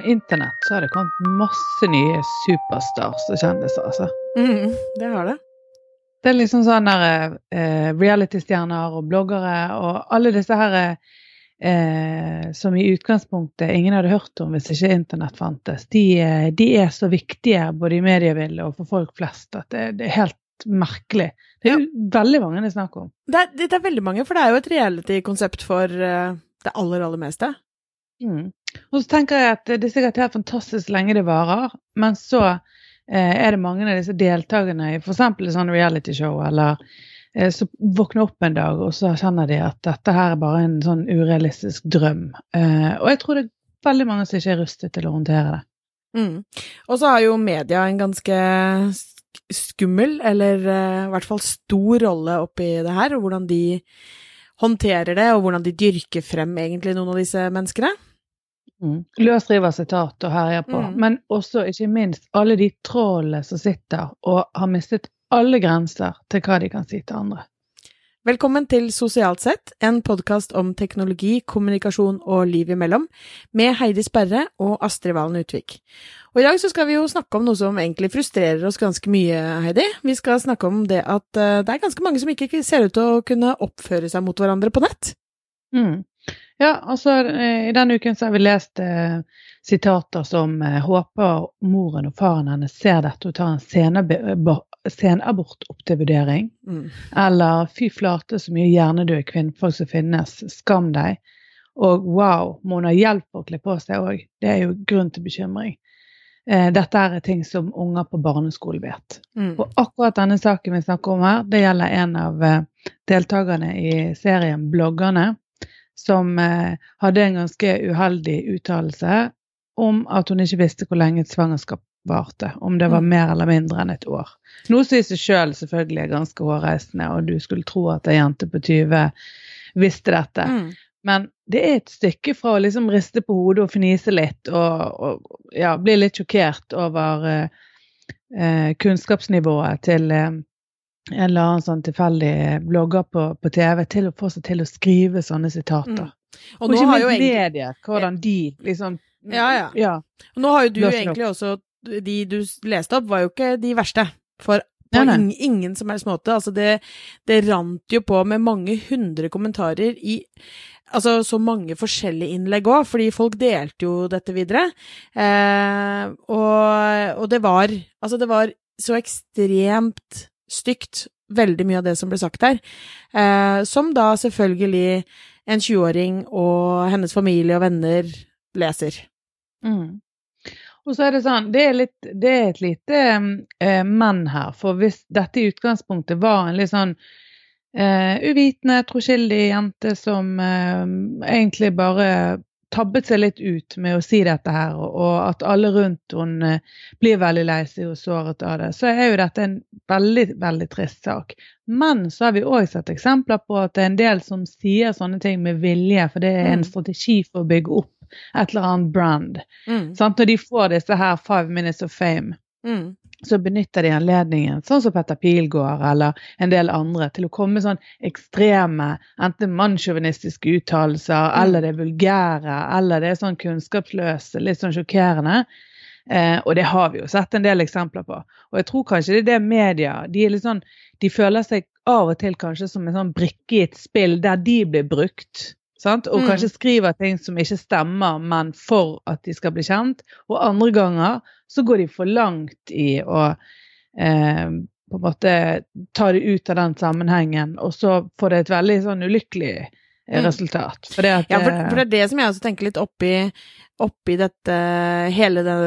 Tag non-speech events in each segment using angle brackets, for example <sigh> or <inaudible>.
med internett så har det kommet masse nye superstars og kjendiser, altså. Mm, det har det. Det er liksom sånn der eh, reality-stjerner og bloggere og alle disse her eh, som i utgangspunktet ingen hadde hørt om hvis ikke internett fantes. De, eh, de er så viktige både i mediebildet og for folk flest at det, det er helt merkelig. Det er jo veldig mange det er snakk om. Det er, det er veldig mange, for det er jo et reality-konsept for det aller, aller meste. Mm. Og så tenker jeg at det er sikkert helt fantastisk lenge det varer, men så eh, er det mange av disse deltakerne i f.eks. et sånn realityshow, eller eh, så våkner opp en dag og så kjenner de at dette her er bare en sånn urealistisk drøm. Eh, og jeg tror det er veldig mange som ikke er rustet til å håndtere det. Mm. Og så har jo media en ganske skummel, eller uh, i hvert fall stor rolle oppi det her, og hvordan de håndterer det, og hvordan de dyrker frem egentlig noen av disse menneskene. Mm. Løsriver og herjer på, mm. men også ikke minst alle de trollene som sitter og har mistet alle grenser til hva de kan si til andre. Velkommen til Sosialt sett, en podkast om teknologi, kommunikasjon og liv imellom, med Heidi Sperre og Astrid Valen Utvik. Og i dag så skal vi jo snakke om noe som egentlig frustrerer oss ganske mye, Heidi. Vi skal snakke om det at uh, det er ganske mange som ikke ser ut til å kunne oppføre seg mot hverandre på nett. Mm. Ja, altså i denne uken så har vi lest eh, sitater som eh, håper moren og faren hennes ser dette og tar en senabort opp til vurdering. Mm. Eller fy flate så mye hjernedøde kvinnfolk som finnes, skam deg. Og wow, må hun ha hjelp å kle på seg òg? Det er jo grunn til bekymring. Eh, dette er ting som unger på barneskolen vet. Mm. Og akkurat denne saken vi snakker om her, det gjelder en av eh, deltakerne i serien Bloggerne som eh, hadde en ganske uheldig uttalelse om at hun ikke visste hvor lenge et svangerskap varte. Om det var mm. mer eller mindre enn et år. Noe som i seg sjøl selv selvfølgelig er ganske hårreisende, og du skulle tro at ei jente på 20 visste dette. Mm. Men det er et stykke fra å liksom riste på hodet og fnise litt og, og ja, bli litt sjokkert over eh, eh kunnskapsnivået til eh, en eller annen sånn tilfeldig blogger på, på, TV til å få seg til å skrive sånne sitater. Mm. Og, og, ikke minst medier, hvordan de liksom ja, ja, ja. Nå har jo du egentlig også De du leste opp, var jo ikke de verste. For på nei, nei. ingen som helst måte. Altså, det, det rant jo på med mange hundre kommentarer i Altså så mange forskjellige innlegg òg, fordi folk delte jo dette videre. Eh, og, og det var Altså, det var så ekstremt stygt, veldig mye av det som ble sagt der. Eh, som da selvfølgelig en 20-åring og hennes familie og venner leser. Mm. Og så er det sånn, det er, litt, det er et lite eh, men her. For hvis dette i utgangspunktet var en litt sånn eh, uvitende, troskyldig jente som eh, egentlig bare tabbet seg litt ut med å si dette her, og at alle rundt henne eh, blir veldig lei seg og såret av det, så er jo dette en veldig, veldig trist sak. Men så har vi òg sett eksempler på at det er en del som sier sånne ting med vilje, for det er en mm. strategi for å bygge opp et eller annet brand. Mm. Når de får disse her five minutes of fame. Mm så benytter de anledningen, sånn som Petter Pilgaard eller en del andre, til å komme med sånn ekstreme, enten mannssjåvinistiske uttalelser, mm. eller det er vulgære, eller det er sånn kunnskapsløse, litt sånn sjokkerende. Eh, og det har vi jo sett en del eksempler på. Og jeg tror kanskje det er det media De, sånn, de føler seg av og til kanskje som en sånn brikke i et spill der de blir brukt. Sant? Og mm. kanskje skriver ting som ikke stemmer, men for at de skal bli kjent. Og andre ganger så går de for langt i å eh, på en måte ta det ut av den sammenhengen, og så får det et veldig sånn ulykkelig eh, mm. resultat. For det, at, ja, for, for, det er det som jeg også tenker litt oppi, oppi dette hele det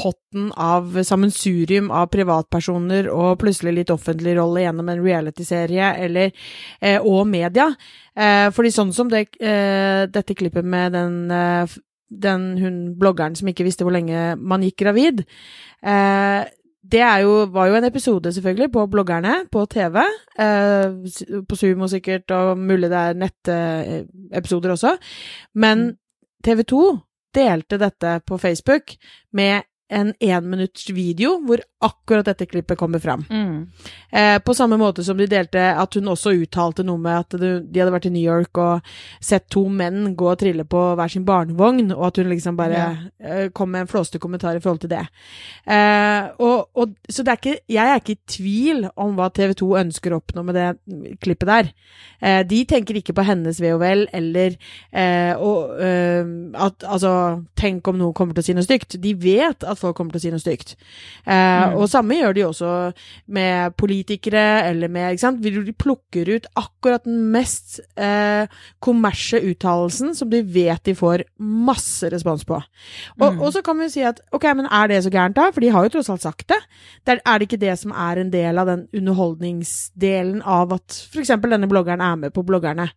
potten av sammensurium av privatpersoner og plutselig litt offentlig rolle gjennom en realityserie eller eh, og media. Eh, fordi sånn som det, eh, dette klippet med den, eh, den hun bloggeren som ikke visste hvor lenge man gikk gravid eh, det jo, var jo en episode, selvfølgelig, på bloggerne på TV. Eh, på Sumo sikkert, og mulig det er nettepisoder også. Men. TV 2 delte dette på Facebook med en énminutts video hvor akkurat dette klippet kommer fram. Mm. Eh, på samme måte som de delte at hun også uttalte noe med at de hadde vært i New York og sett to menn gå og trille på hver sin barnevogn, og at hun liksom bare Ja. eh, kom med en flåste kommentar i forhold til det. Eh, og, og, så det er ikke, jeg er ikke i tvil om hva TV 2 ønsker å oppnå med det klippet der. Eh, de tenker ikke på hennes ve og vel, eller eh, og, eh, at altså Tenk om noen kommer til å si noe stygt. De vet at folk kommer til å si noe stygt. Eh, Mm. Og samme gjør de også med politikere, eller med ikke sant? De plukker ut akkurat den mest eh, kommersie uttalelsen som de vet de får masse respons på. Og, Mm. og så kan vi si at ok, men er det så gærent da? For de har jo tross alt sagt det. det er, er det ikke det som er en del av den underholdningsdelen av at f.eks. denne bloggeren er med på bloggerne?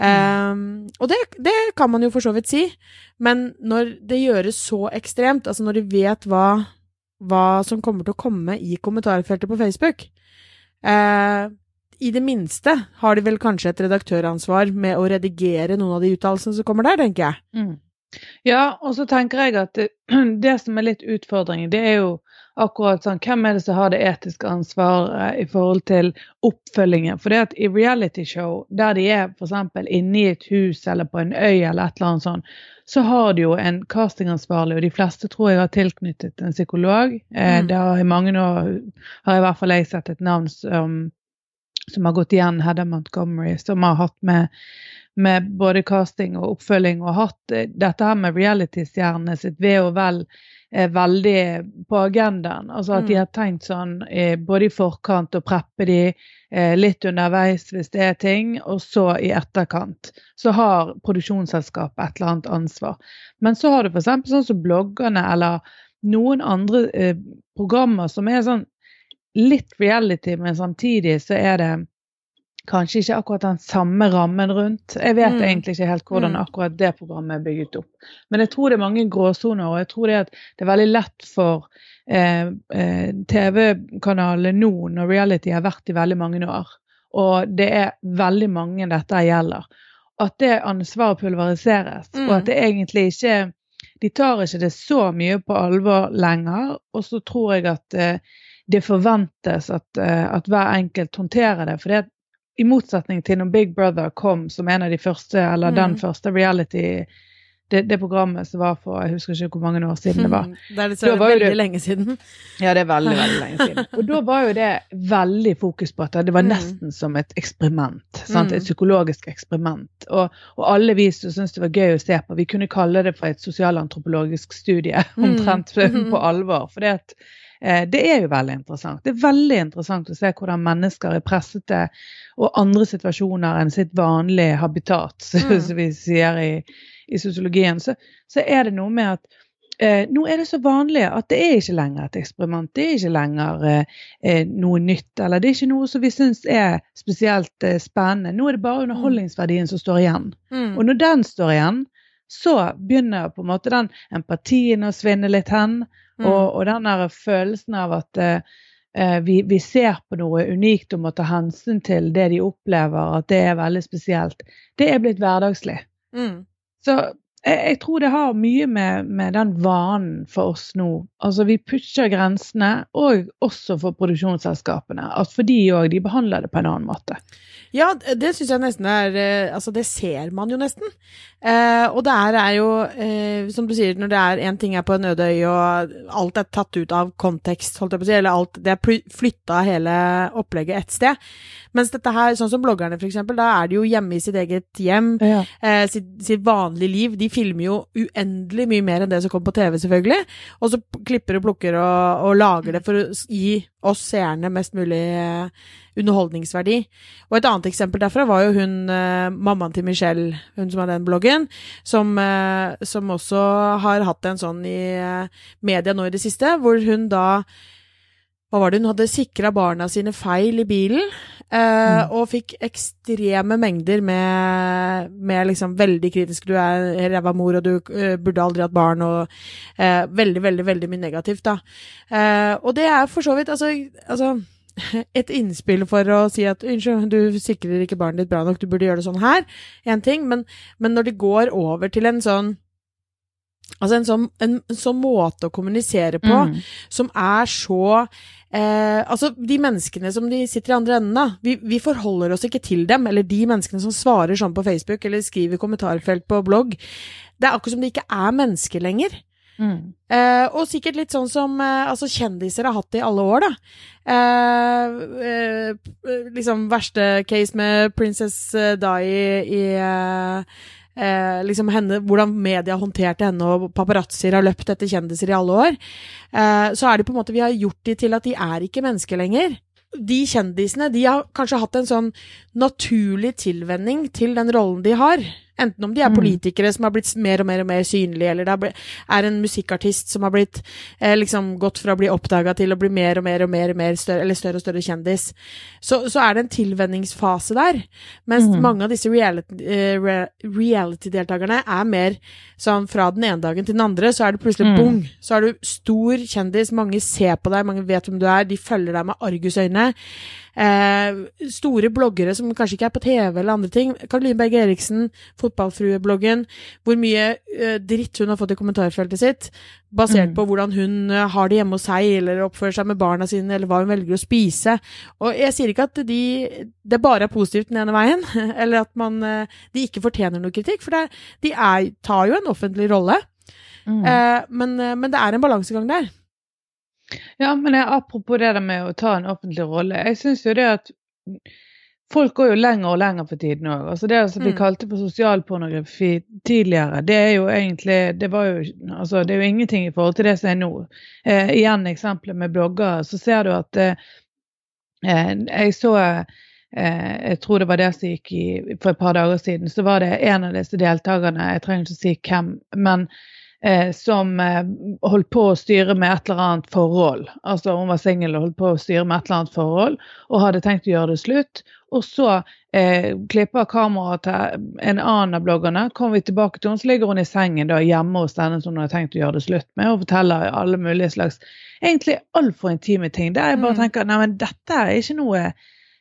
Um, og det, det kan man jo for så vidt si, men når det gjøres så ekstremt, altså når de vet hva, hva som kommer til å komme i kommentarfeltet på Facebook uh, I det minste har de vel kanskje et redaktøransvar med å redigere noen av de uttalelsene som kommer der, tenker jeg. Mm. Ja, og så tenker jeg at det, <clears throat> det som er litt utfordringen, det er jo akkurat sånn Hvem er det som har det etiske ansvaret i forhold til oppfølgingen? For det at i realityshow, der de er f.eks. inne i et hus eller på en øy eller et eller annet sånt, så har de jo en castingansvarlig, og de fleste tror jeg har tilknyttet en psykolog. Eh, Mm. det har I mange år har i hvert fall jeg sett et navn som, som har gått igjen, Hedda Montgomery, som har hatt med med både casting og oppfølging, og hatt eh, dette her med reality-stjernene sitt ve og vel er veldig på agendaen. Altså at de Mm. har tenkt sånn eh, både i forkant og preppe de eh, litt underveis hvis det er ting, og så i etterkant. Så har produksjonsselskapet et eller annet ansvar. Men så har du f.eks. sånn som bloggerne eller noen andre eh, programmer som er sånn litt reality, men samtidig så er det kanskje ikke akkurat den samme rammen rundt. Jeg vet Mm. egentlig ikke helt hvordan Mm. akkurat det programmet er bygget opp. Men jeg tror det er mange gråsoner, og jeg tror det, at det er veldig lett for eh, eh, TV-kanalene nå, når reality har vært i veldig mange år, og det er veldig mange dette gjelder, at det ansvaret pulveriseres, Mm. og at det egentlig ikke De tar ikke det så mye på alvor lenger, og så tror jeg at eh, det forventes at, eh, at hver enkelt håndterer det. For det, i motsetning til når Big Brother kom som en av de første, eller Mm. den første reality det, det programmet som var for Jeg husker ikke hvor mange år siden det var. <laughs> Det er dessverre var veldig det- lenge siden. Ja, det er veldig, veldig lenge siden. <laughs> Og da var jo det veldig fokus på at det var Mm. nesten som et eksperiment. Sant? Mm. Et psykologisk eksperiment. Og, og alle vi som syntes det var gøy å se på, vi kunne kalle det for et sosialantropologisk studie, Mm. omtrent <laughs> på alvor. For det, at, det er jo veldig interessant. Det er veldig interessant å se hvordan mennesker er pressete og andre situasjoner enn sitt vanlige habitat, <laughs> Mm. som vi sier i, i sosiologien. Så, så er det noe med at Eh, nå er det så vanlig at det er ikke lenger et eksperiment. Det er ikke lenger eh, eh, noe nytt, eller det er ikke noe som vi syns er spesielt eh, spennende. Nå er det bare underholdningsverdien som står igjen. Mm. Og når den står igjen, så begynner på en måte den empatien å svinne litt hen, Mm. og, og den der følelsen av at eh, vi, vi ser på noe unikt og må ta hensyn til det de opplever, at det er veldig spesielt. Det er blitt hverdagslig. Mm. Så jeg, tror det har mye med, med den vanen for oss nå. Altså Vi pusher grensene, og også for produksjonsselskapene. At for de òg, de behandler det på en annen måte. Ja, det syns jeg nesten er eh, Altså, det ser man jo nesten. Eh, og det er, er jo, eh, som du sier, når det er én ting er på en øde øy, og alt er tatt ut av kontekst, holdt jeg på å si, eller alt Det er flytta hele opplegget ett sted. Mens dette her, sånn som bloggerne, for eksempel, da er de jo hjemme i sitt eget hjem, Ja. eh, sitt, sitt vanlige liv. De filmer jo uendelig mye mer enn det som kommer på TV, selvfølgelig. Og så klipper og plukker og, og lager det for å gi oss seerne mest mulig eh, underholdningsverdi. Og et annet eksempel derfra var jo hun eh, mammaen til Michelle, hun som har den bloggen, som, eh, som også har hatt en sånn i media nå i det siste, hvor hun da hva var det hun hadde sikra barna sine feil i bilen, eh, og fikk ekstreme mengder med, med liksom veldig kritisk Du er ræva mor, og du uh, burde aldri hatt barn, og uh, veldig, veldig, veldig mye negativt, da. Og det er for så vidt altså, altså <laughs> et innspill for å si at unnskyld, du sikrer ikke barnet ditt bra nok, du burde gjøre det sånn her, én ting, men, men når det går over til en sånn Altså en sånn, en, en sånn måte å kommunisere på Mm. som er så eh, Altså, de menneskene som de sitter i andre enden av, vi, vi forholder oss ikke til dem. Eller de menneskene som svarer sånn på Facebook eller skriver i kommentarfelt på blogg. Det er akkurat som de ikke er mennesker lenger. Mm. Eh, og sikkert litt sånn som eh, altså kjendiser har hatt det i alle år, da. Eh, eh, liksom verste case med Princess Di i eh, eh, liksom henne, Hvordan media håndterte henne, og paparazzoer har løpt etter kjendiser i alle år. Eh, så er det på en måte Vi har gjort de til at de er ikke mennesker lenger. De kjendisene de har kanskje hatt en sånn naturlig tilvenning til den rollen de har. Enten om de er Mm. politikere som har blitt mer og mer og mer synlige, eller det er en musikkartist som har blitt eh, liksom gått fra å bli oppdaga til å bli mer og mer og mer, og mer større, eller større og større kjendis. Så, så er det en tilvenningsfase der. Mens mm. mange av disse reality-deltakerne re- reality-deltakerne er mer sånn fra den ene dagen til den andre, så er det plutselig Mm. bong. Så er du stor kjendis, mange ser på deg, mange vet hvem du er, de følger deg med argusøyne. Eh, store bloggere som kanskje ikke er på TV eller andre ting. Karoline Berg Eriksen, fotballfruebloggen. Hvor mye eh, dritt hun har fått i kommentarfeltet sitt, basert Mm. på hvordan hun eh, har det hjemme hos seg, eller oppfører seg med barna sine, eller hva hun velger å spise. Og jeg sier ikke at de, det bare er positivt den ene veien, <laughs> eller at man, eh, de ikke fortjener noe kritikk, for det, de er, tar jo en offentlig rolle. Mm. Eh, men, eh, men det er en balansegang der. Ja, men jeg, apropos det der med å ta en offentlig rolle. Jeg syns jo det at folk går jo lenger og lenger for tiden òg. Altså det som vi Mm. kalte for sosialpornografi tidligere, det er jo egentlig det, var jo, altså det er jo ingenting i forhold til det som er nå. Eh, igjen eksempelet med blogger, så ser du at eh, eh, Jeg så eh, Jeg tror det var det som gikk i For et par dager siden, så var det en av disse deltakerne, jeg trenger ikke å si hvem, men eh, som eh, holdt på å styre med et eller annet forhold. Altså hun var singel og holdt på å styre med et eller annet forhold, og hadde tenkt å gjøre det slutt. Og så eh, klipper kameraet til en annen av bloggerne. Kommer vi tilbake til henne, så ligger hun i sengen da, hjemme hos denne som hun har tenkt å gjøre det slutt med, og forteller alle mulige slags egentlig altfor intime ting. Der jeg bare Mm. tenker nei, men dette er ikke noe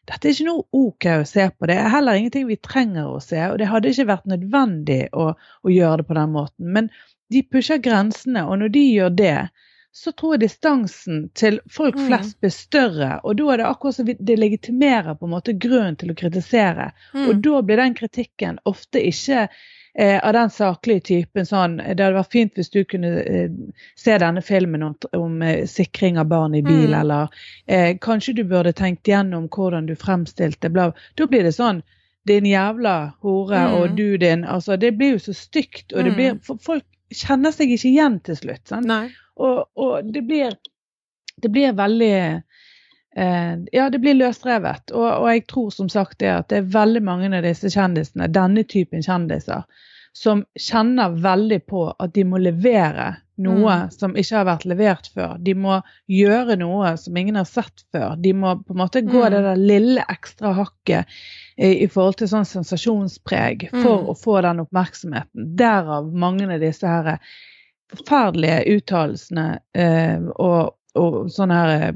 dette er ikke noe ok å se på. Det er heller ingenting vi trenger å se, og det hadde ikke vært nødvendig å, å gjøre det på den måten. Men de pusher grensene, og når de gjør det, så tror jeg distansen til folk Mm. flest blir større. Og da er det akkurat som det legitimerer på en måte grunnen til å kritisere. Og Mm. da blir den kritikken ofte ikke eh, av den saklige typen sånn Det hadde vært fint hvis du kunne eh, se denne filmen om, om eh, sikring av barn i bil, Mm. eller eh, kanskje du burde tenkt gjennom hvordan du fremstilte bla. Da blir det sånn din jævla hore Mm. og du din Altså, det blir jo så stygt, og det Mm. blir for Folk kjenner seg ikke igjen til slutt. Sant? Og, og det blir det blir veldig eh, Ja, det blir løsrevet. Og, og jeg tror som sagt det at det er veldig mange av disse kjendisene, denne typen kjendiser, som kjenner veldig på at de må levere noe Mm. som ikke har vært levert før. De må gjøre noe som ingen har sett før. De må på en måte gå Mm. det der lille ekstra hakket i, i forhold til sånn sensasjonspreg for Mm. å få den oppmerksomheten. Derav mange av disse her forferdelige uttalelsene eh, og, og sånne her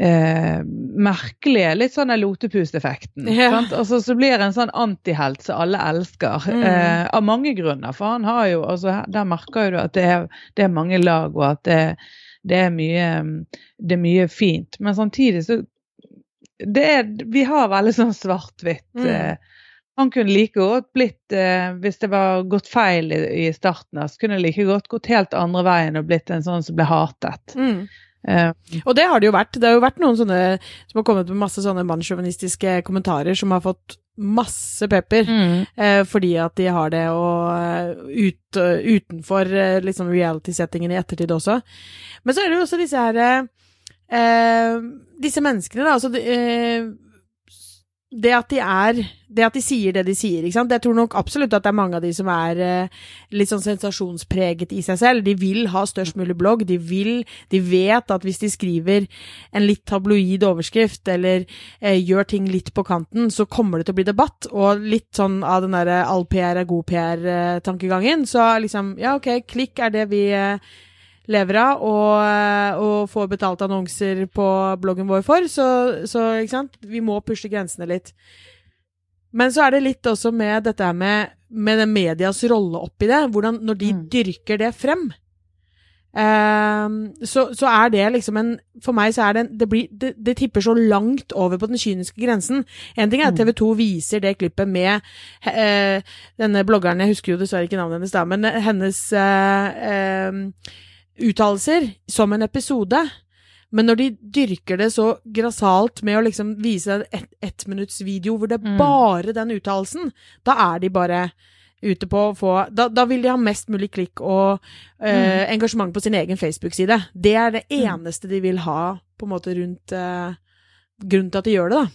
eh, merkelige Litt sånn der lotepuseffekten. Ja. Altså, så blir det en sånn antihelt som alle elsker. Mm. Eh, av mange grunner. For han har jo altså, Der merker du at det er, det er mange lag, og at det, det, er mye, det er mye fint. Men samtidig så det er, Vi har veldig sånn svart-hvitt. Mm. Eh, han kunne like godt blitt, eh, hvis det var gått feil i, i starten, så kunne det like godt gått helt andre veien og blitt en sånn som ble hatet. Mm. Eh, Og det har det jo vært. Det har jo vært noen sånne som har kommet med masse sånne mannssjåvinistiske kommentarer som har fått masse pepper. Eh, fordi at de har det og eh, ut, uh, utenfor liksom reality-settingen i ettertid også. Men så er det jo også disse her Disse menneskene, da. Altså eh, det at de er Det at de sier det de sier, ikke sant. Jeg tror nok absolutt at det er mange av de som er eh, litt sånn sensasjonspreget i seg selv. De vil ha størst mulig blogg. De vil De vet at hvis de skriver en litt tabloid overskrift, eller eh, gjør ting litt på kanten, så kommer det til å bli debatt. Og litt sånn av den derre all PR er god PR-tankegangen. Så liksom, ja ok, klikk er det vi eh, lever av, og, eh, og får betalt annonser på bloggen vår for, så, så ikke sant, vi må pushe grensene litt. Men så er det litt også med dette her med med medias rolle oppi det, hvordan når de Mm. dyrker det frem, Ehm, så, så er det liksom en For meg så er det en det, blir, det, det tipper så langt over på den kyniske grensen. En ting er at Mm. TV 2 viser det klippet med eh, denne bloggeren, jeg husker jo dessverre ikke navnet hennes da, men hennes eh, uttalelser som en episode. Men når de dyrker det så grassat med å liksom vise en ett ettminuttsvideo video hvor det er Mm. bare den uttalelsen, da er de bare ute på å få da, da vil de ha mest mulig klikk og eh, engasjement på sin egen Facebook-side. Det er det Mm. eneste de vil ha på en måte rundt eh, grunnen til at de gjør det, da.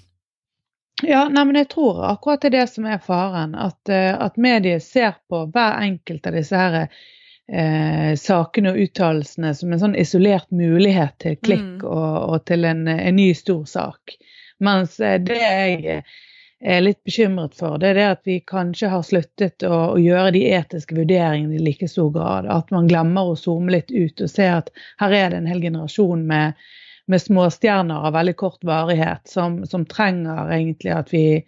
Ja, nei, men jeg tror akkurat det er det som er faren. At, eh, at mediet ser på hver enkelt av disse her eh, sakene og uttalelsene som en sånn isolert mulighet til klikk Mm. og, og til en, en ny stor sak. Mens eh, det jeg er litt bekymret for, det er det at vi kanskje har sluttet å, å gjøre de etiske vurderingene i like stor grad. At man glemmer å zoome litt ut og se at her er det en hel generasjon med med småstjerner av veldig kort varighet, som, som trenger egentlig at vi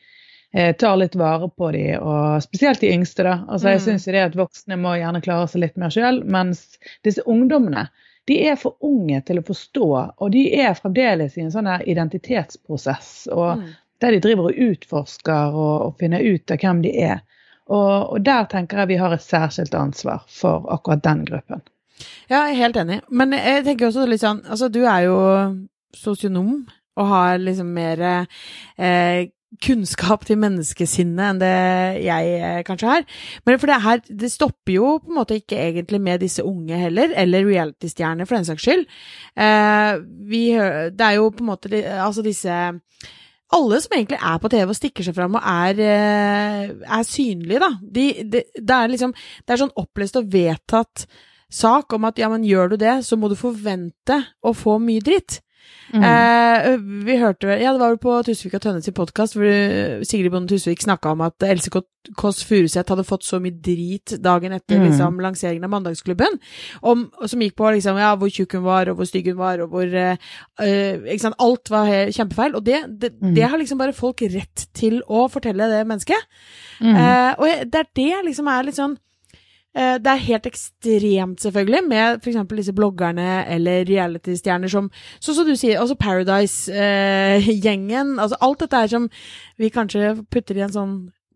eh, tar litt vare på de, og spesielt de yngste. da. Altså Jeg Mm. syns det at voksne må gjerne klare seg litt mer sjøl, mens disse ungdommene de er for unge til å forstå, og de er fremdeles i en sånn identitetsprosess. og Mm. Der de driver og utforsker og, og finner ut av hvem de er. Og, og der tenker jeg vi har et særskilt ansvar for akkurat den gruppen. Ja, jeg er helt enig. Men jeg tenker også litt sånn Altså, du er jo sosionom og har liksom mer eh, kunnskap til menneskesinnet enn det jeg eh, kanskje har. Men for det her Det stopper jo på en måte ikke egentlig med disse unge heller, eller reality-stjerner for den saks skyld. Eh, vi Det er jo på en måte Altså disse alle som egentlig er på TV og stikker seg fram og er, eh, er synlige, da. De, de, det er liksom Det er sånn opplest og vedtatt sak om at ja, men gjør du det, så må du forvente å få mye dritt. Mm. Eh, vi hørte vel Ja, det var vel på Tusvik og Tønnes i podkast hvor eh, Sigrid Bonde Tusvik snakka om at Else Kåss- Furuseth hadde fått så mye drit dagen etter Mm. liksom, lanseringen av Mandagsklubben, om, som gikk på liksom, ja, hvor tjukk hun var, og hvor stygg hun var, og hvor eh, eh, ikke sant, Alt var kjempefeil. Og det, det, Mm. det har liksom bare folk rett til å fortelle det mennesket. Mm. Eh, og det er det liksom er litt sånn Det er helt ekstremt, selvfølgelig, med f.eks. disse bloggerne eller reality-stjerner som Sånn som du sier, altså Paradise-gjengen. <laughs> altså alt dette er som vi kanskje putter i en sånn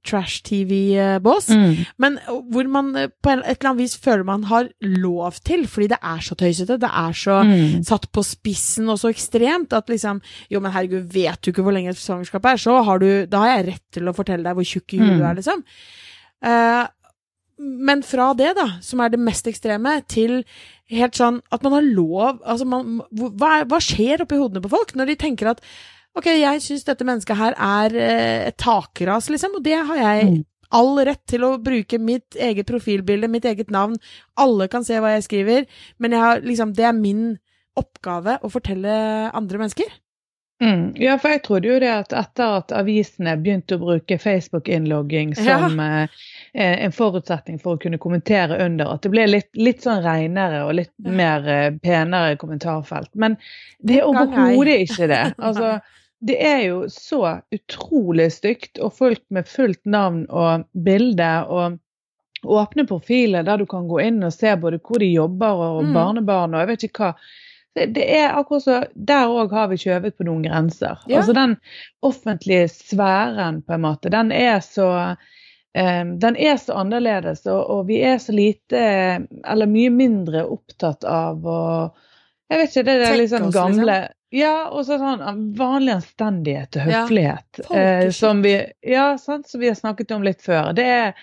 trash-TV-bås. Mm. Men hvor man eh, på et eller annet vis føler man har lov til, fordi det er så tøysete. Det er så Mm. satt på spissen og så ekstremt at liksom Jo, men herregud, vet du ikke hvor lenge et svangerskap er, så har du Da har jeg rett til å fortelle deg hvor tjukk i huet du Mm. er, liksom. Eh, men fra det, da, som er det mest ekstreme, til helt sånn at man har lov Altså, man, hva, hva skjer oppi hodene på folk når de tenker at Ok, jeg syns dette mennesket her er eh, et takras, liksom, og det har jeg Mm. all rett til å bruke mitt eget profilbilde, mitt eget navn. Alle kan se hva jeg skriver, men jeg har, liksom, det er min oppgave å fortelle andre mennesker. Mm. Ja, for jeg trodde jo det at etter at avisene begynte å bruke Facebook-innlogging som eh, en forutsetning for å kunne kommentere under, at det ble litt, litt sånn renere og litt Ja. mer eh, penere kommentarfelt. Men det er overhodet ikke det. <laughs> Altså, det er jo så utrolig stygt, og folk med fullt navn og bilde og åpne profiler der du kan gå inn og se både hvor de jobber og Mm. barnebarn og jeg vet ikke hva. Det, er akkurat så, Der òg har vi kjøvet på noen grenser. Ja. Altså Den offentlige sfæren, på en måte, den er så eh, den er så annerledes, og, vi er så lite, eller mye mindre opptatt av å Jeg vet ikke, det er litt liksom oss, gamle Ja, og så sånn vanlig anstendighet og Ja, høflighet. eh, som vi Ja, sant, som vi har snakket om litt før. Det er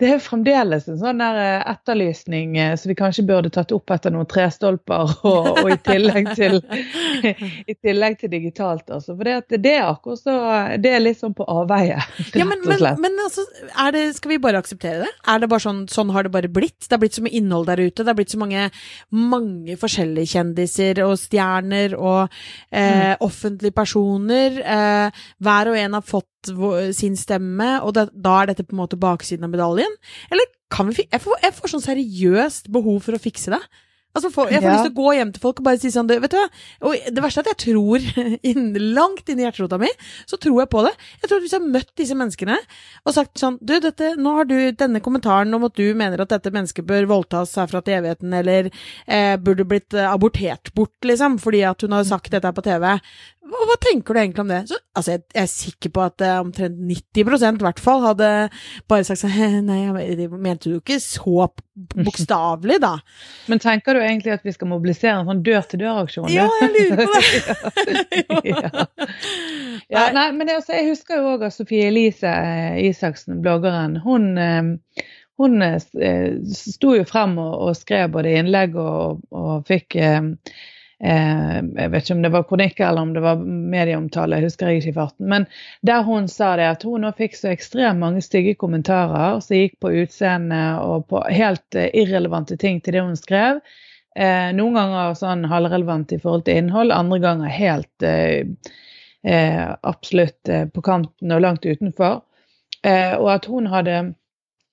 det er fremdeles en sånn der eh, etterlysning eh, som vi kanskje burde tatt opp etter noen trestolper, <laughs> og, og i, tillegg til, <laughs> i tillegg til digitalt. Altså. For det, det er akkurat så Det er litt sånn på avveie, <laughs> rett Ja, men, og men, slett. men altså, er det, skal vi bare akseptere det? Er det bare sånn, sånn har det bare blitt? Det har blitt så mye innhold der ute. Det har blitt så mange, mange forskjellige kjendiser og stjerner og eh, offentlige personer. Eh, hver og en har fått sin stemme, og det, da er dette på en måte baksiden av medaljen? Eller kan vi jeg får, jeg får sånn seriøst behov for å fikse det. Altså, for, jeg får Ja. lyst til å gå hjem til folk og bare si sånn det, Vet du hva? Og det verste er at jeg tror, <laughs> inn, langt inni hjerterota mi, så tror jeg på det. Jeg tror at hvis jeg har møtt disse menneskene og sagt sånn Du, dette, nå har du denne kommentaren om at du mener at dette mennesket bør voldtas herfra til evigheten, eller eh, burde blitt eh, abortert bort, liksom, fordi at hun har sagt dette her på TV. Hva, hva tenker du egentlig om det? Så, altså, jeg, jeg er sikker på at uh, omtrent 90% i hvert fall hadde bare sagt sånn <laughs> Nei, det mente du ikke så bokstavelig, da. <laughs> Men tenker du egentlig at vi skal mobilisere en sånn dør-til-dør-aksjon? Ja, jeg lurer på det. <laughs> ja. ja, nei, men altså, jeg husker jo òg at Sofie Elise eh, Isaksen, bloggeren, hun, eh, hun sto jo frem og, og skrev både innlegg og, og fikk eh, eh, Jeg vet ikke om det var kronikker eller om det var medieomtale, jeg husker jeg ikke i farten. Men der hun sa det at hun nå fikk så ekstremt mange stygge kommentarer som gikk på utseende og på helt eh, irrelevante ting til det hun skrev. Eh, noen ganger sånn halvrelevant i forhold til innhold, andre ganger helt eh, eh, absolutt eh, på kanten og langt utenfor. Og at hun hadde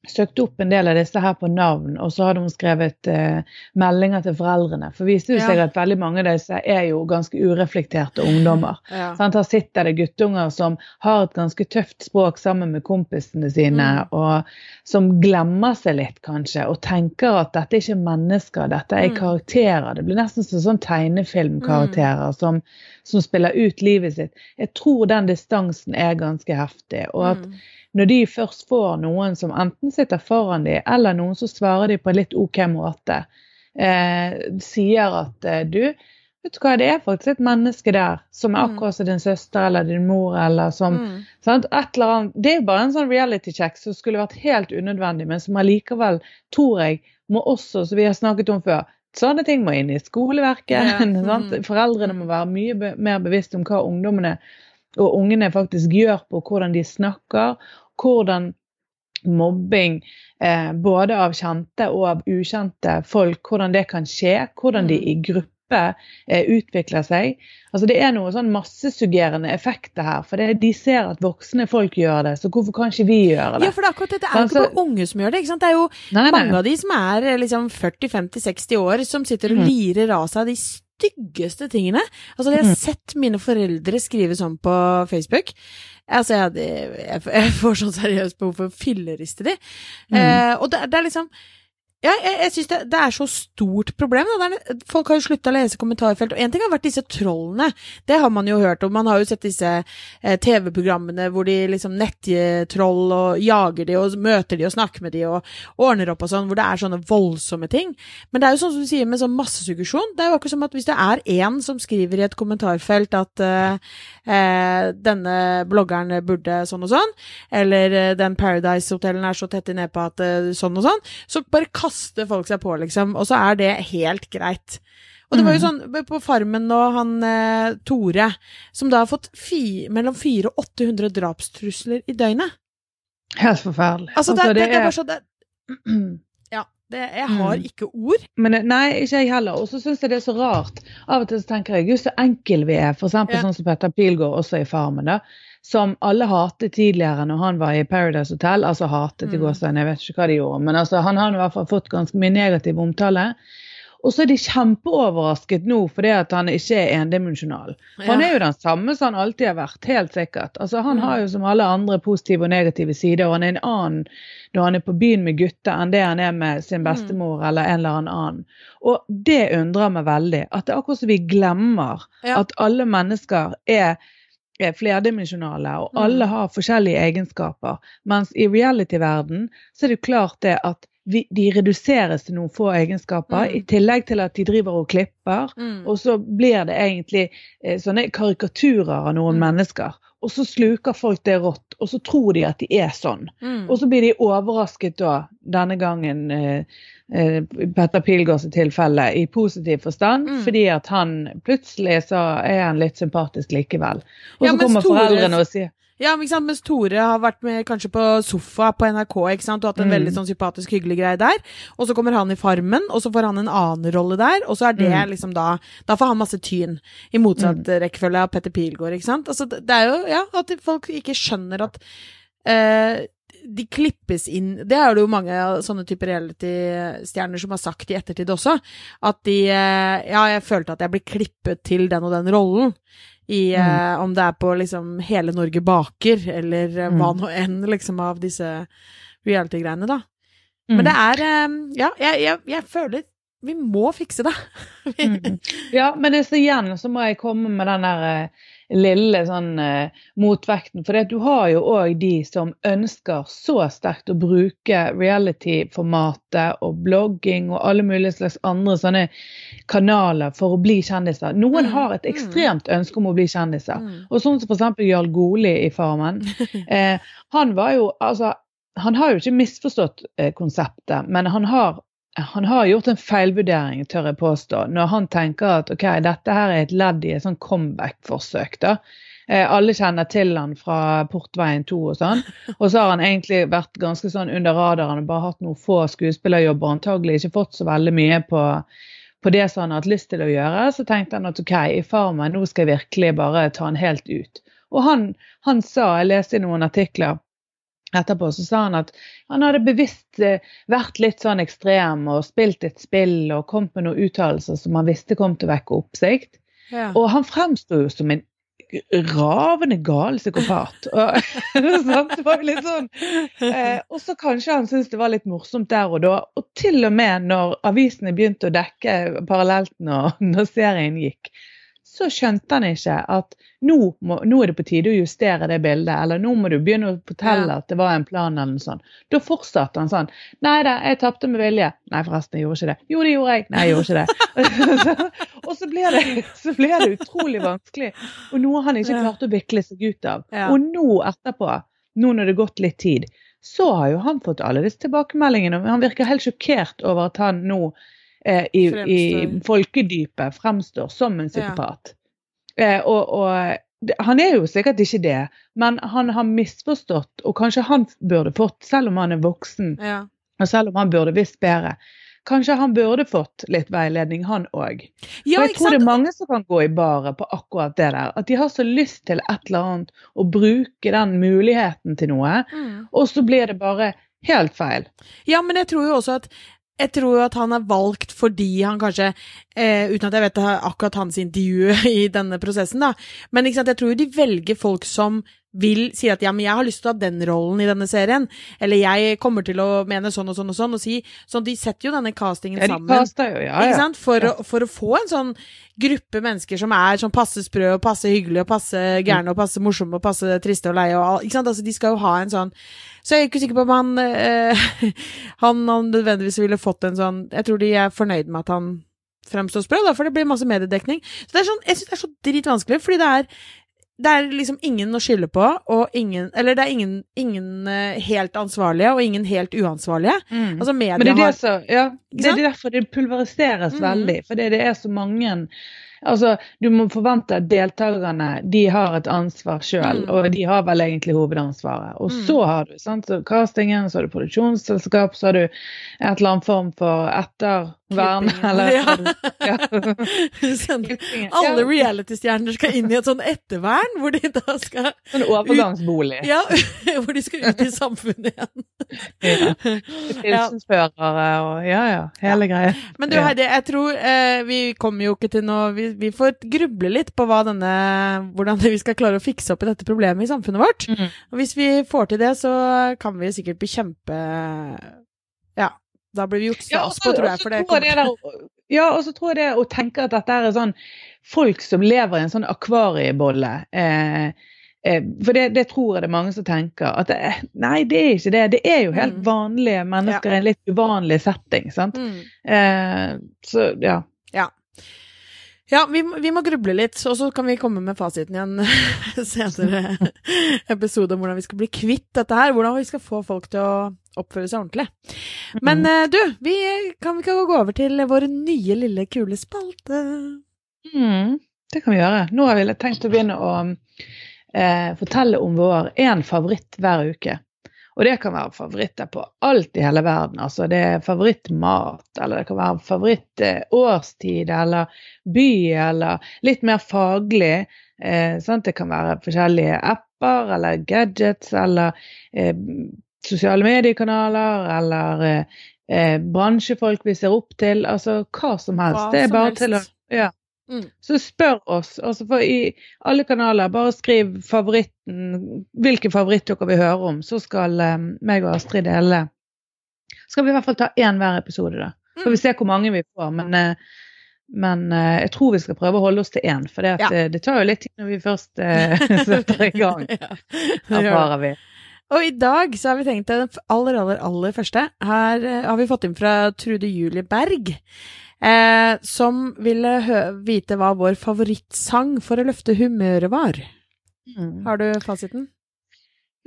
søkt opp en del av disse her på navn, og så hadde hun skrevet eh, meldinger til foreldrene. For det viser jo Ja. seg at veldig mange av disse er jo ganske ureflekterte ungdommer. Ja. Sant? Her sitter det guttunger som har et ganske tøft språk sammen med kompisene sine, Mm. og som glemmer seg litt, kanskje, og tenker at dette er ikke mennesker, dette er Mm. karakterer. Det blir nesten som sånn tegnefilmkarakterer som, som spiller ut livet sitt. Jeg tror den distansen er ganske heftig. og at Mm. Når de først får noen som enten sitter foran dem, eller noen som svarer dem på en litt OK måte, eh, sier at eh, du, vet du hva, det er faktisk et menneske der som er Mm. akkurat som din søster eller din mor, eller som Mm. sant? Et eller annet. Det er bare en sånn reality check som skulle vært helt unødvendig, men som allikevel, tror jeg, må også, som vi har snakket om før, Sånne ting må inn i skoleverket. Ja. <laughs> Mm. Foreldrene må være mye be mer bevisst om hva ungdommene og ungene faktisk gjør på hvordan de snakker, hvordan mobbing eh, både av kjente og av ukjente folk, hvordan det kan skje, hvordan de Mm. i gruppe eh, utvikler seg. Altså Det er noen sånn massesuggerende effekter her, for det, de ser at voksne folk gjør det, så hvorfor kan ikke vi gjøre det? Ja, for det er akkurat det. Det er Altså- ikke bare unge som gjør det. ikke sant? Det er jo nei, mange av de som er eh, liksom 40-50-60 år, som sitter og Mm. lirer av seg de styggeste tingene. Altså, jeg har Mm. sett mine foreldre skrive sånn på Facebook. Altså, jeg, jeg, jeg får sånn seriøst behov for å filleriste de. Mm. Eh, og det, det er liksom ja, jeg, jeg syns det, det er så stort problem. Er, folk har jo slutta å lese kommentarfelt. Og én ting har vært disse trollene. Det har man jo hørt om. Man har jo sett disse eh, TV-programmene hvor de liksom nettroll og jager de og møter de og snakker med de og ordner opp og sånn, hvor det er sånne voldsomme ting. Men det er jo sånn som du sier med sånn massesuggesjon. Det er jo akkurat som at hvis det er én som skriver i et kommentarfelt at eh, eh, denne bloggeren burde sånn og sånn, eller eh, den Paradise-hotellen er så tett i nedpå at eh, sånn og sånn, så bare kaster folk seg på, liksom. Og så er det helt greit. Og det var jo sånn på Farmen nå, han eh, Tore, som da har fått fi, mellom 400 og 800 drapstrusler i døgnet. Helt forferdelig. Altså, det, det, det er bare så det, <clears throat> Ja. Det, jeg har Mm. ikke ord. Men nei, ikke jeg heller. Og så syns jeg det er så rart. Av og til så tenker jeg gud så enkel vi er. For eksempel Ja. sånn som Petter Pilgaard også i Farmen, da. Som alle hatet tidligere når han var i Paradise Hotel. Altså hatet i Mm. gåseøynene, jeg vet ikke hva de gjorde. Men altså, han har i hvert fall fått ganske mye negativ omtale. Og så er de kjempeoverrasket nå fordi at han ikke er endimensjonal. Han er jo den samme som han alltid har vært, helt sikkert. Altså, han Mm. har jo som alle andre positive og negative sider, og han er en annen når han er på byen med gutter enn det han er med sin Mm. bestemor eller en eller annen. Og det undrer meg veldig. At det er akkurat som vi glemmer at alle mennesker er er flerdimensjonale, og Mm. alle har forskjellige egenskaper. Mens i reality-verden så er det klart det at vi, de reduseres til noen få egenskaper, Mm. i tillegg til at de driver og klipper. Mm. Og så blir det egentlig eh, sånne karikaturer av noen Mm. mennesker. Og så sluker folk det rått, og så tror de at de er sånn. Mm. Og så blir de overrasket da, denne gangen eh, eh, Petter Pilgaards tilfelle, i positiv forstand, Mm. fordi at han plutselig så er han litt sympatisk likevel. Og Ja, så kommer foreldrene og sier Ja, men ikke sant, mens Tore har vært med kanskje på sofa på NRK ikke sant, og hatt en Mm. veldig sånn sympatisk hyggelig greie der, og så kommer han i Farmen, og så får han en annen rolle der, og så er det Mm. liksom da Da får han masse tyn, i motsatt rekkefølge av Petter Pilgaard, ikke sant. Altså, det er jo, ja, at folk ikke skjønner at eh, de klippes inn Det er det jo mange sånne typer reality-stjerner som har sagt i ettertid også. At de eh, Ja, jeg følte at jeg ble klippet til den og den rollen. I, mm. eh, om det er på liksom Hele Norge baker, eller eh, hva mm. nå enn, liksom, av disse reality-greiene, da. Mm. Men det er eh, Ja, jeg, jeg, jeg føler vi må fikse det. <laughs> mm. Ja, men det, så igjen så må jeg komme med den der eh, lille sånn motvekten. For du har jo òg de som ønsker så sterkt å bruke reality-formatet og blogging og alle mulige slags andre sånne kanaler for å bli kjendiser. Noen mm. har et mm. ekstremt ønske om å bli kjendiser. Mm. Og sånn som f.eks. Jarl Goli i Farmen. <laughs> Eh, han var jo altså han har jo ikke misforstått eh, konseptet, men han har han har gjort en feilvurdering, tør jeg påstå, når han tenker at ok, dette her er et ledd i et sånn comeback-forsøk. da. Eh, alle kjenner til han fra Portveien 2 og sånn. <laughs> Og så har han egentlig vært ganske sånn under radaren og bare hatt noen få skuespillerjobber. Antagelig ikke fått så veldig mye på, på det som han har hatt lyst til å gjøre. Så tenkte han at ok, i Farmen nå skal jeg virkelig bare ta han helt ut. Og han, han sa, jeg leste i noen artikler etterpå så sa han at han hadde bevisst eh, vært litt sånn ekstrem og spilt et spill og kommet med noen uttalelser som han visste kom til å vekke oppsikt. Ja. Og han fremsto jo som en ravende gal psykopat. Og, <laughs> det var litt sånn. Eh, og så kanskje han syntes det var litt morsomt der og da. Og til og med når avisene begynte å dekke parallelt når, når serien gikk, så skjønte han ikke at nå, må, nå, er det på tide å justere det bildet, eller nå må du begynne å fortelle at det var en plan, eller noe sånt. Da fortsatte han sånn. Nei da, jeg tapte med vilje. Nei, forresten, jeg gjorde ikke det. Jo, det gjorde jeg. Nei, jeg gjorde ikke det. <laughs> og så ble, det, så ble, det, utrolig vanskelig, og noe han ikke klarte å vikle seg ut av. Ja. Og nå etterpå, nå når det har gått litt tid, så har jo han fått alle disse tilbakemeldingene. Han virker helt sjokkert over at han nå eh, i, i, folkedypet fremstår som en psykopat. Ja. Eh, og, og, han er jo sikkert ikke det, men han har misforstått, og kanskje han burde fått, selv om han er voksen, ja. og selv om han burde visst bedre, Kanskje han burde fått litt veiledning, han òg. Ja, jeg tror det er mange som kan gå i baret på akkurat det der. At de har så lyst til et eller annet å bruke den muligheten til noe, mm. og så blir det bare helt feil. Ja, men jeg tror jo også at jeg tror jo at han er valgt fordi han kanskje, eh, uten at jeg vet akkurat hans intervju <laughs> i denne prosessen, da, men jeg tror jo de velger folk som vil si at ja, men jeg har lyst til å ha den rollen i denne serien, eller jeg kommer til å mene sånn og sånn og sånn, og si sånn, De setter jo denne castingen sammen caster jo, ja, ja. For. Å, for, Å, få en sånn gruppe mennesker som er sånn passe sprø og passe hyggelig og passe gærne og passe morsomme og passe triste og leie og alt, ikke sant? Altså, de skal jo ha en sånn Så jeg er ikke sikker på om han, øh, <laughs> han, han nødvendigvis ville fått en sånn Jeg tror de er fornøyd med at han fremstår sprø, da, for det blir masse mediedekning. Så det er sånn, jeg syns det er så dritvanskelig, fordi det er det er liksom ingen å skylde på, og ingen Eller det er ingen, ingen uh, helt ansvarlige, og ingen helt uansvarlige. Mm. Altså media Men det er, det, så, ja, det er derfor det pulveriseres mm. veldig. Fordi det er så mange Altså, du må forvente at deltakerne de har et ansvar sjøl, mm. og de har vel egentlig hovedansvaret. Og mm. så har du sant, så castingen, så har du produksjonsselskap, så har du et eller annet form for etter Vern, eller ja. ja. <laughs> sånn, Alle reality-stjerner skal inn i et sånn ettervern, hvor de da skal En overgangsbolig. Ja, <laughs> hvor de skal ut i samfunnet igjen. <laughs> ja. Tilsynsførere og ja ja, hele ja. greia. Men du Heidi, jeg tror eh, vi kommer jo ikke til noe vi, vi, får gruble litt på hva denne, hvordan vi skal klare å fikse opp i dette problemet i samfunnet vårt. Mm. Og hvis vi får til det, så kan vi sikkert bekjempe ja, da blir vi gjort stas på, tror jeg. For det kommer. Ja, og så tror jeg det å tenke at dette er sånn folk som lever i en sånn akvariebolle. Eh, eh, for det, det, tror jeg det er mange som tenker. At det, nei, det er ikke det. Det er jo helt mm. vanlige mennesker i en litt uvanlig setting. sant? Mm. Eh, så ja. ja. Ja, vi, vi, må gruble litt, og så kan vi komme med fasiten i en <laughs> senere episode om hvordan vi skal bli kvitt dette her. Hvordan vi skal få folk til å oppføre seg ordentlig. Men mm. du, vi kan vi ikke gå over til vår nye lille kule spalte? Mm, det kan vi gjøre. Nå har vi tenkt å begynne å eh, fortelle om vår én favoritt hver uke. Og det kan være favoritter på alt i hele verden. Altså det er favorittmat, eller det kan være favorittårstid eller by, eller litt mer faglig. Eh, det kan være forskjellige apper eller gadgets eller eh, sosiale mediekanaler eller eh, eh, bransjefolk vi ser opp til. Altså hva som helst. Hva det er bare helst. til å ja. Mm. Så spør oss. Altså for I alle kanaler, bare skriv favoritten, hvilken favoritt dere vil høre om, så skal eh, meg og Astrid dele. Skal vi i hvert fall ta én hver episode, da. Så Får vi se hvor mange vi får. Men, eh, men eh, jeg tror vi skal prøve å holde oss til én, for det, at, Ja. det tar jo litt tid når vi først <laughs> setter i gang. <laughs> Ja, det det. Erfarer vi. Og i dag så har vi tenkt den aller, aller, aller første. Her eh, har vi fått inn fra Trude Julie Berg, eh, som ville vite hva vår favorittsang for å løfte humøret var. Mm. Har du fasiten?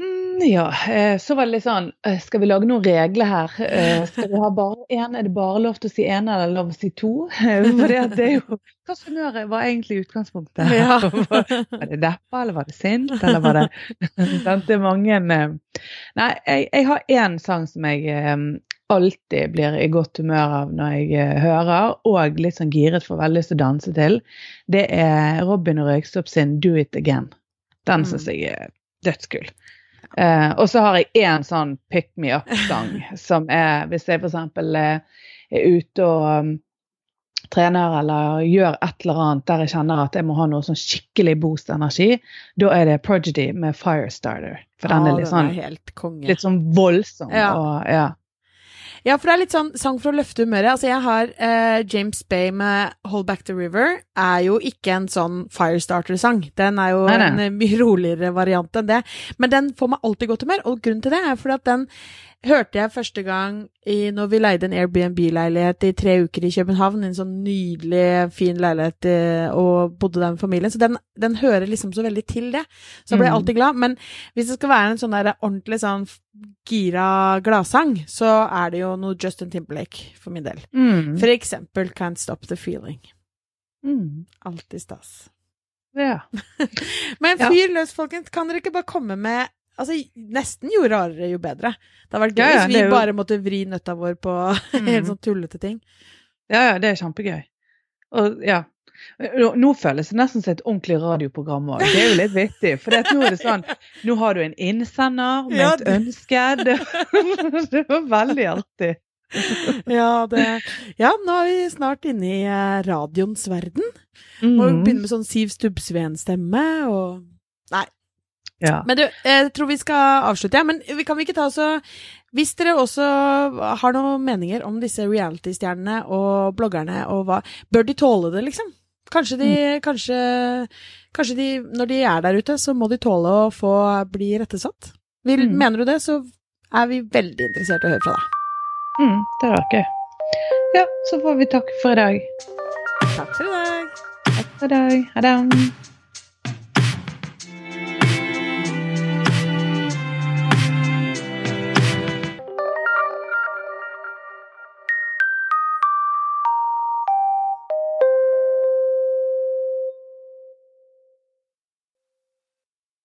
Mm, ja, eh, så var det litt sånn eh, Skal vi lage noen regler her? Eh, Skal vi ha bare én? Er det bare lov til å si én, eller lov til å si to? <laughs> For det, er jo Hva slags humør var egentlig utgangspunktet? Ja. <laughs> Var det deppa, eller var det sint, eller var det <laughs> Det er mange Nei, jeg, jeg har én sang som jeg alltid blir i godt humør av når jeg hører, og litt sånn giret for veldig lyst til å danse til. Det er Robin og Røyksopp sin 'Do It Again'. Den Mm. syns jeg er dødskul. Eh, og så har jeg én sånn pick me up-sang, <laughs> som er hvis jeg f.eks. Eh, er ute og um, trener eller gjør et eller annet der jeg kjenner at jeg må ha noe sånn skikkelig boost-energi, da er det Prodigy med Firestarter. For den Ja, er litt sånn, helt konge. litt sånn voldsom. Ja. Og, ja. Ja, for det er litt sånn sang for å løfte humøret. Altså, jeg har eh, James Bay med Hold Back the River. Er jo ikke en sånn Firestarter-sang. Den er jo Nei, en mye roligere variant enn det. Men den får meg alltid godt humør, og grunnen til det er fordi at den hørte jeg første gang i, når vi leide en Airbnb-leilighet i tre uker i København. En sånn nydelig, fin leilighet, eh, og bodde der med familien. Så den, den hører liksom så veldig til det. Så jeg ble jeg alltid glad. Men hvis det skal være en sånn der ordentlig sånn gira gladsang, så er det jo noe Justin Timberlake for min del. Mm. For eksempel Can't Stop The Feeling. Mm. Alltid stas. ja. <laughs> Men fyr løs, folkens. Kan dere ikke bare komme med Altså, nesten jo rarere, jo bedre. Det hadde vært gøy Ja, ja, hvis vi jo- bare måtte vri nøtta vår på <laughs> Mm. helt sånn tullete ting. ja, ja, det er kjempegøy. Og ja. Nå, føles det nesten som et ordentlig radioprogram òg. Det er jo litt vittig. For det nå er det sånn Nå har du en innsender med Ja, et ønske. Det, <laughs> det var veldig artig. Ja, det Ja, nå er vi snart inne i eh, radioens verden. Må Mm. begynne med sånn Siv Stubbsveen-stemme og Nei. Ja. Men du, jeg tror vi skal avslutte, ja. Men vi kan vi ikke ta så Hvis dere også har noen meninger om disse reality-stjernene og bloggerne og hva Bør de tåle det, liksom? Kanskje de, kanskje, kanskje de Når de er der ute, så må de tåle å få bli rettesatt. Vil, Mm. Mener du det, så er vi veldig interessert i å høre fra deg. Mm, det var gøy. Ja, så får vi takke for i dag. Takk for i dag. Takk for i dag. Ha det.